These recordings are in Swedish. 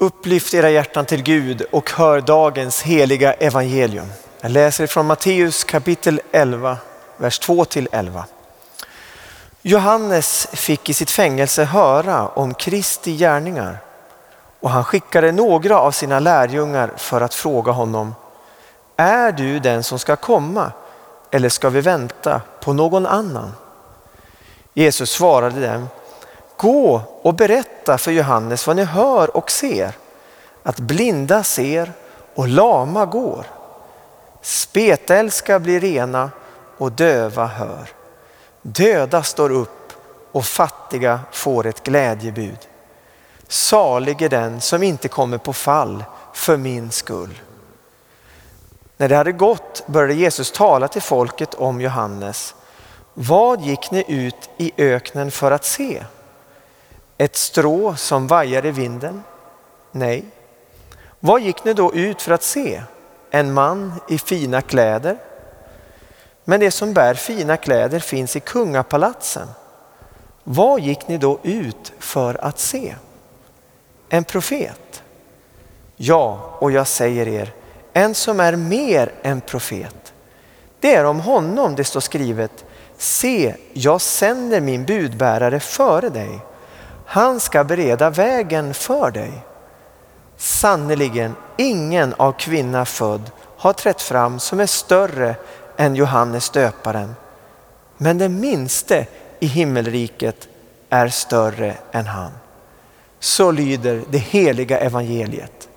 Upplyft era hjärtan till Gud och hör dagens heliga evangelium. Jag läser från Matteus kapitel 11, vers 2 till 11. Johannes fick i sitt fängelse höra om Kristi gärningar och han skickade några av sina lärjungar för att fråga honom Är du den som ska komma eller ska vi vänta på någon annan? Jesus svarade dem Gå och berätta för Johannes vad ni hör och ser. Att blinda ser och lama går. Spetälska blir rena och döva hör. Döda står upp och fattiga får ett glädjebud. Salig är den som inte kommer på fall för min skull. När det hade gått började Jesus tala till folket om Johannes. Vad gick ni ut i öknen för att se? Ett strå som vajar i vinden? Nej. Vad gick ni då ut för att se? En man i fina kläder? Men det som bär fina kläder finns i kungapalatsen. Vad gick ni då ut för att se? En profet? Ja, och jag säger er, en som är mer än profet. Det är om honom det står skrivet, se, jag sänder min budbärare före dig han ska bereda vägen för dig. Sannerligen, ingen av kvinna född har trätt fram som är större än Johannes döparen. Men den minste i himmelriket är större än han. Så lyder det heliga evangeliet.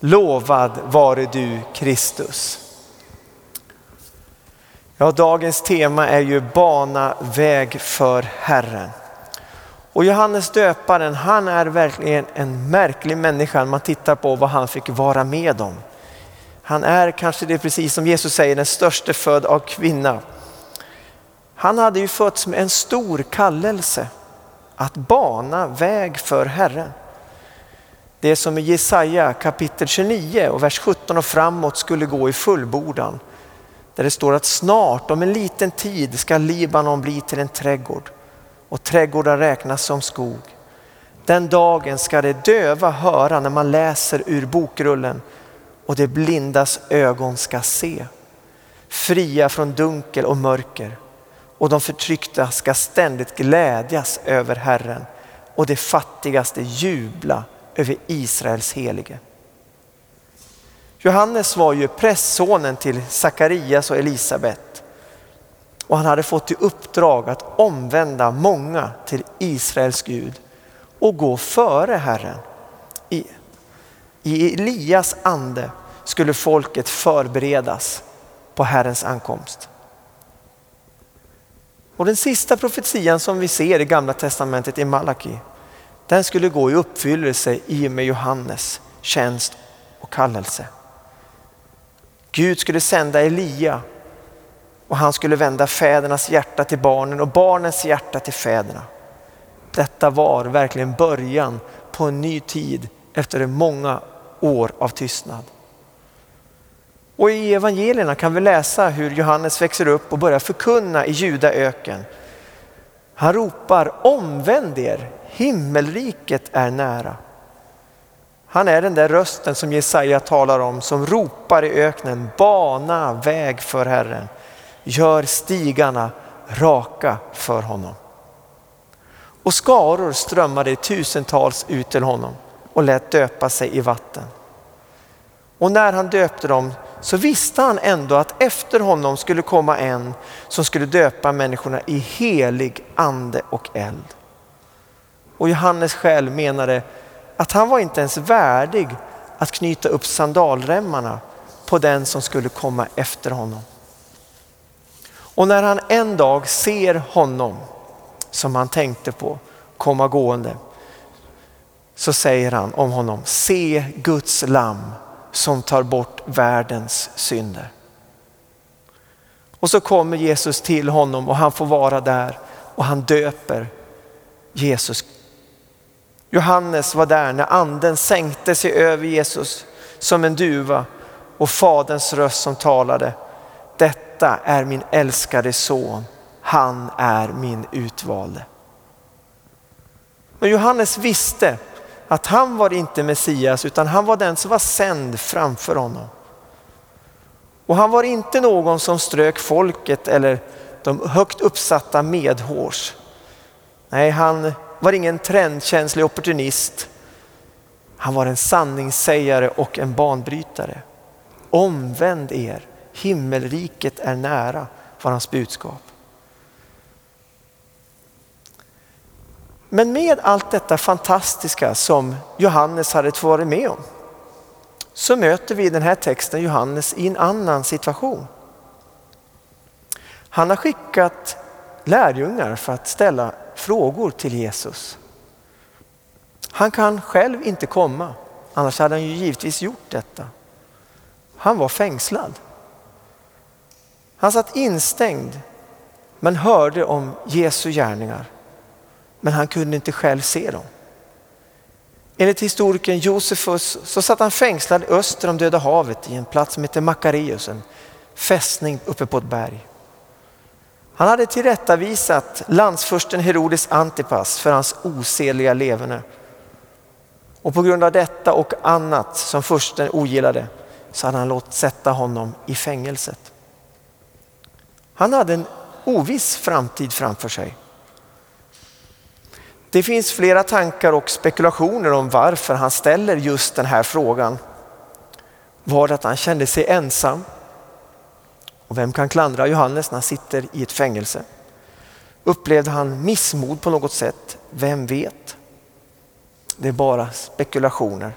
Lovad vare du Kristus. Ja, dagens tema är ju bana väg för Herren. Och Johannes döparen, han är verkligen en märklig människa när man tittar på vad han fick vara med om. Han är kanske det precis som Jesus säger, den största född av kvinna. Han hade ju fötts med en stor kallelse att bana väg för Herren. Det som i Jesaja kapitel 29 och vers 17 och framåt skulle gå i fullbordan. Där det står att snart, om en liten tid, ska Libanon bli till en trädgård och trädgårdar räknas som skog. Den dagen ska det döva höra när man läser ur bokrullen och det blindas ögon ska se. Fria från dunkel och mörker och de förtryckta ska ständigt glädjas över Herren och det fattigaste jubla över Israels helige. Johannes var ju prästsonen till Sakarias och Elisabet och han hade fått i uppdrag att omvända många till Israels Gud och gå före Herren. I, I Elias ande skulle folket förberedas på Herrens ankomst. Och den sista profetian som vi ser i gamla testamentet i Malaki, den skulle gå i uppfyllelse i och med Johannes tjänst och kallelse. Gud skulle sända Elia och han skulle vända fädernas hjärta till barnen och barnens hjärta till fäderna. Detta var verkligen början på en ny tid efter många år av tystnad. Och i evangelierna kan vi läsa hur Johannes växer upp och börjar förkunna i judaöken. Han ropar omvänd er, himmelriket är nära. Han är den där rösten som Jesaja talar om som ropar i öknen, bana väg för Herren gör stigarna raka för honom. Och skaror strömmade i tusentals ut till honom och lät döpa sig i vatten. Och när han döpte dem så visste han ändå att efter honom skulle komma en som skulle döpa människorna i helig ande och eld. Och Johannes själv menade att han var inte ens värdig att knyta upp sandalremmarna på den som skulle komma efter honom. Och när han en dag ser honom som han tänkte på komma gående så säger han om honom, se Guds lamm som tar bort världens synder. Och så kommer Jesus till honom och han får vara där och han döper Jesus. Johannes var där när anden sänkte sig över Jesus som en duva och faderns röst som talade. Detta detta är min älskade son, han är min utvalde. Men Johannes visste att han var inte Messias utan han var den som var sänd framför honom. Och han var inte någon som strök folket eller de högt uppsatta medhårs. Nej, han var ingen trendkänslig opportunist. Han var en sanningssägare och en banbrytare. Omvänd er, himmelriket är nära, var hans budskap. Men med allt detta fantastiska som Johannes hade varit med om så möter vi i den här texten Johannes i en annan situation. Han har skickat lärjungar för att ställa frågor till Jesus. Han kan själv inte komma, annars hade han ju givetvis gjort detta. Han var fängslad. Han satt instängd men hörde om Jesu gärningar. Men han kunde inte själv se dem. Enligt historikern Josefus så satt han fängslad öster om Döda havet i en plats som heter Makareus, en fästning uppe på ett berg. Han hade tillrättavisat landsfursten Herodes Antipas för hans osedliga leverne. Och på grund av detta och annat som fursten ogillade så hade han låtit sätta honom i fängelset. Han hade en oviss framtid framför sig. Det finns flera tankar och spekulationer om varför han ställer just den här frågan. Var det att han kände sig ensam? Och vem kan klandra Johannes när han sitter i ett fängelse? Upplevde han missmod på något sätt? Vem vet? Det är bara spekulationer.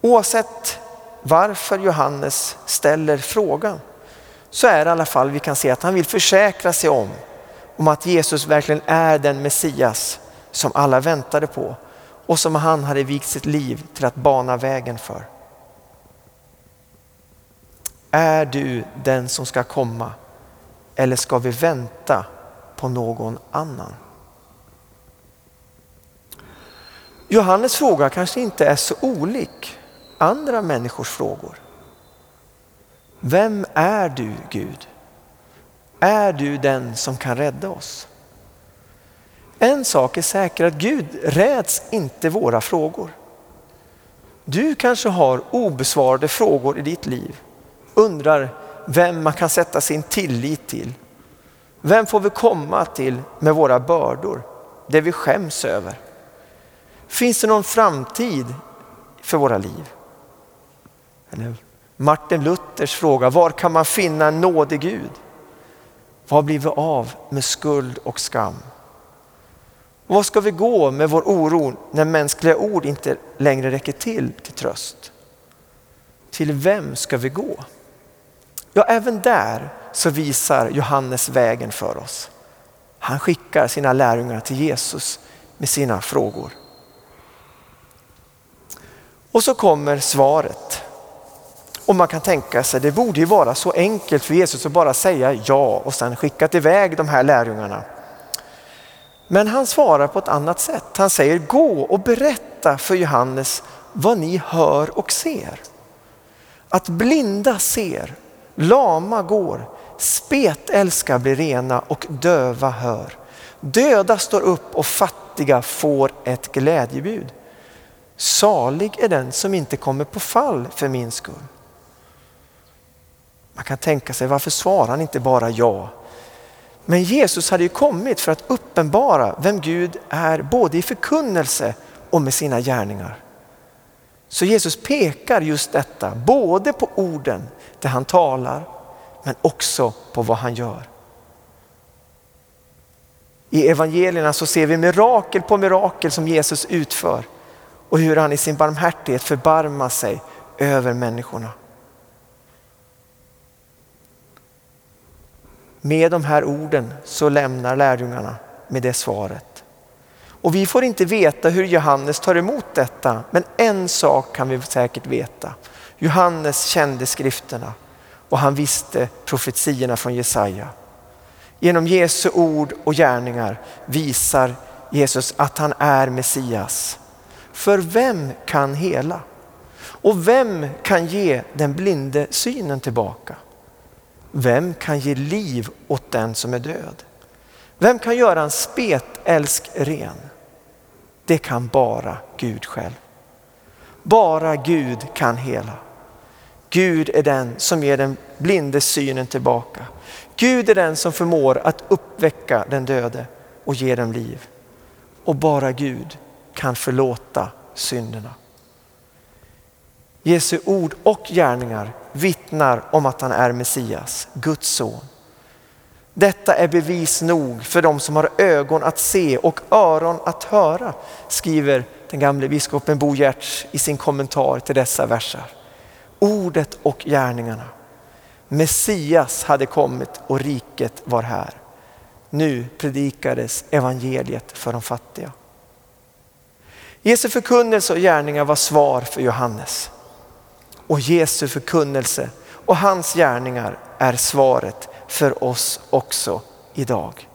Oavsett varför Johannes ställer frågan så är det i alla fall vi kan se att han vill försäkra sig om, om att Jesus verkligen är den Messias som alla väntade på och som han hade vikt sitt liv till att bana vägen för. Är du den som ska komma eller ska vi vänta på någon annan? Johannes fråga kanske inte är så olik andra människors frågor. Vem är du Gud? Är du den som kan rädda oss? En sak är säker att Gud räds inte våra frågor. Du kanske har obesvarade frågor i ditt liv. Undrar vem man kan sätta sin tillit till. Vem får vi komma till med våra bördor, det vi skäms över? Finns det någon framtid för våra liv? Martin Luthers fråga, var kan man finna en nådig Gud? Vad blir vi av med skuld och skam? Och vad ska vi gå med vår oro när mänskliga ord inte längre räcker till till tröst? Till vem ska vi gå? Ja, även där så visar Johannes vägen för oss. Han skickar sina lärjungar till Jesus med sina frågor. Och så kommer svaret. Och man kan tänka sig, det borde ju vara så enkelt för Jesus att bara säga ja och sen skicka iväg de här lärjungarna. Men han svarar på ett annat sätt. Han säger gå och berätta för Johannes vad ni hör och ser. Att blinda ser, lama går, spetälska blir rena och döva hör. Döda står upp och fattiga får ett glädjebud. Salig är den som inte kommer på fall för min skull. Man kan tänka sig varför svarar han inte bara ja? Men Jesus hade ju kommit för att uppenbara vem Gud är både i förkunnelse och med sina gärningar. Så Jesus pekar just detta, både på orden där han talar men också på vad han gör. I evangelierna så ser vi mirakel på mirakel som Jesus utför och hur han i sin barmhärtighet förbarmar sig över människorna. Med de här orden så lämnar lärjungarna med det svaret. Och vi får inte veta hur Johannes tar emot detta, men en sak kan vi säkert veta. Johannes kände skrifterna och han visste profetierna från Jesaja. Genom Jesu ord och gärningar visar Jesus att han är Messias. För vem kan hela? Och vem kan ge den blinde synen tillbaka? Vem kan ge liv åt den som är död? Vem kan göra en spetälsk ren? det kan bara Gud själv. Bara Gud kan hela. Gud är den som ger den blinde synen tillbaka. Gud är den som förmår att uppväcka den döde och ge dem liv. Och bara Gud kan förlåta synderna. Jesu ord och gärningar vittnar om att han är Messias, Guds son. Detta är bevis nog för de som har ögon att se och öron att höra, skriver den gamle biskopen Bo Giertz i sin kommentar till dessa versar. Ordet och gärningarna. Messias hade kommit och riket var här. Nu predikades evangeliet för de fattiga. Jesu förkunnelse och gärningar var svar för Johannes. Och Jesu förkunnelse och hans gärningar är svaret för oss också idag.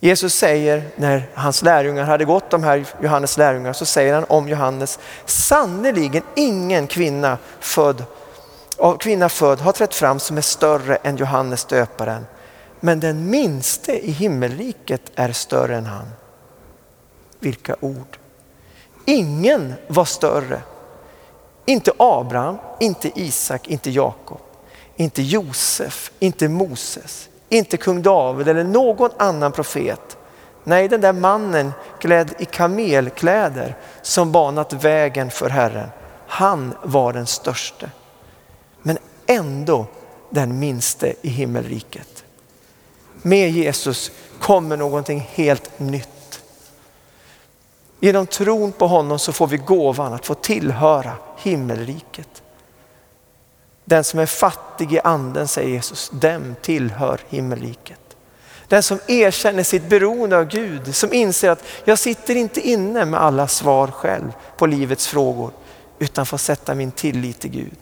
Jesus säger när hans lärjungar hade gått, de här Johannes lärjungar, så säger han om Johannes, sannerligen ingen kvinna född, av kvinna född har trätt fram som är större än Johannes döparen. Men den minste i himmelriket är större än han. Vilka ord! Ingen var större. Inte Abraham, inte Isak, inte Jakob, inte Josef, inte Moses, inte kung David eller någon annan profet. Nej, den där mannen klädd i kamelkläder som banat vägen för Herren. Han var den störste. Men ändå den minste i himmelriket. Med Jesus kommer någonting helt nytt. Genom tron på honom så får vi gåvan att få tillhöra himmelriket. Den som är fattig i anden, säger Jesus, dem tillhör himmelriket. Den som erkänner sitt beroende av Gud, som inser att jag sitter inte inne med alla svar själv på livets frågor, utan får sätta min tillit till Gud.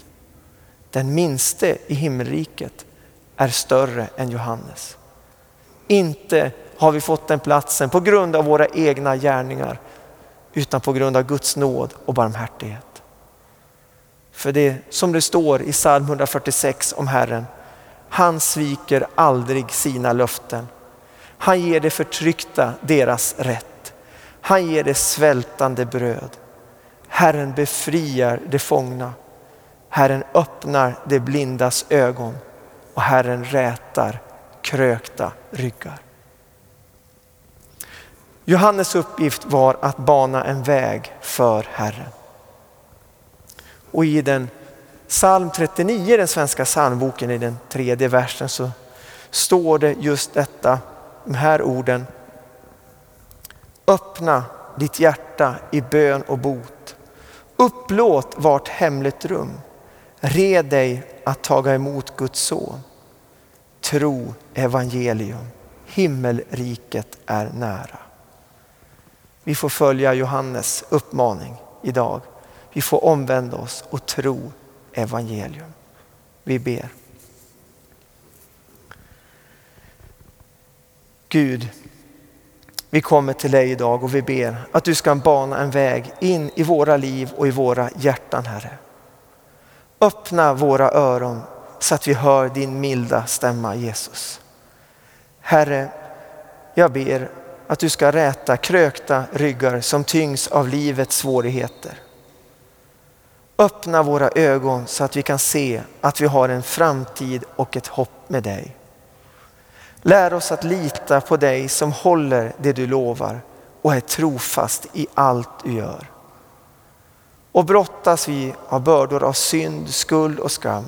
Den minste i himmelriket är större än Johannes. Inte har vi fått den platsen på grund av våra egna gärningar, utan på grund av Guds nåd och barmhärtighet. För det som det står i psalm 146 om Herren, han sviker aldrig sina löften. Han ger det förtryckta deras rätt. Han ger det svältande bröd. Herren befriar de fångna. Herren öppnar de blindas ögon och Herren rätar krökta ryggar. Johannes uppgift var att bana en väg för Herren. Och i den psalm 39, den svenska psalmboken, i den tredje versen så står det just detta, de här orden. Öppna ditt hjärta i bön och bot. Upplåt vart hemligt rum. Red dig att taga emot Guds son. Tro evangelium. Himmelriket är nära. Vi får följa Johannes uppmaning idag. Vi får omvända oss och tro evangelium. Vi ber. Gud, vi kommer till dig idag och vi ber att du ska bana en väg in i våra liv och i våra hjärtan, Herre. Öppna våra öron så att vi hör din milda stämma, Jesus. Herre, jag ber att du ska räta krökta ryggar som tyngs av livets svårigheter. Öppna våra ögon så att vi kan se att vi har en framtid och ett hopp med dig. Lär oss att lita på dig som håller det du lovar och är trofast i allt du gör. Och brottas vi av bördor av synd, skuld och skam.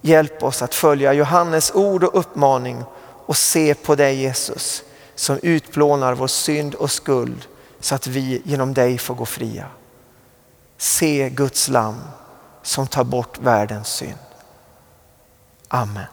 Hjälp oss att följa Johannes ord och uppmaning och se på dig Jesus som utplånar vår synd och skuld så att vi genom dig får gå fria. Se Guds lam som tar bort världens synd. Amen.